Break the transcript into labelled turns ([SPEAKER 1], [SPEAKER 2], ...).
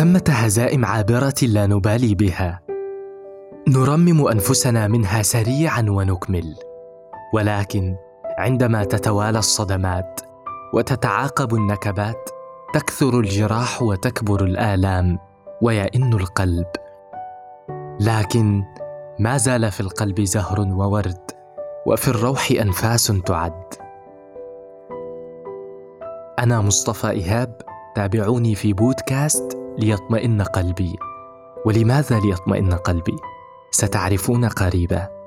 [SPEAKER 1] ثمة هزائم عابرة لا نبالي بها. نرمم أنفسنا منها سريعا ونكمل. ولكن عندما تتوالى الصدمات وتتعاقب النكبات تكثر الجراح وتكبر الآلام ويئن القلب. لكن ما زال في القلب زهر وورد وفي الروح أنفاس تعد. أنا مصطفى إيهاب تابعوني في بودكاست ليطمئن قلبي. ولماذا ليطمئن قلبي؟ ستعرفون قريبا.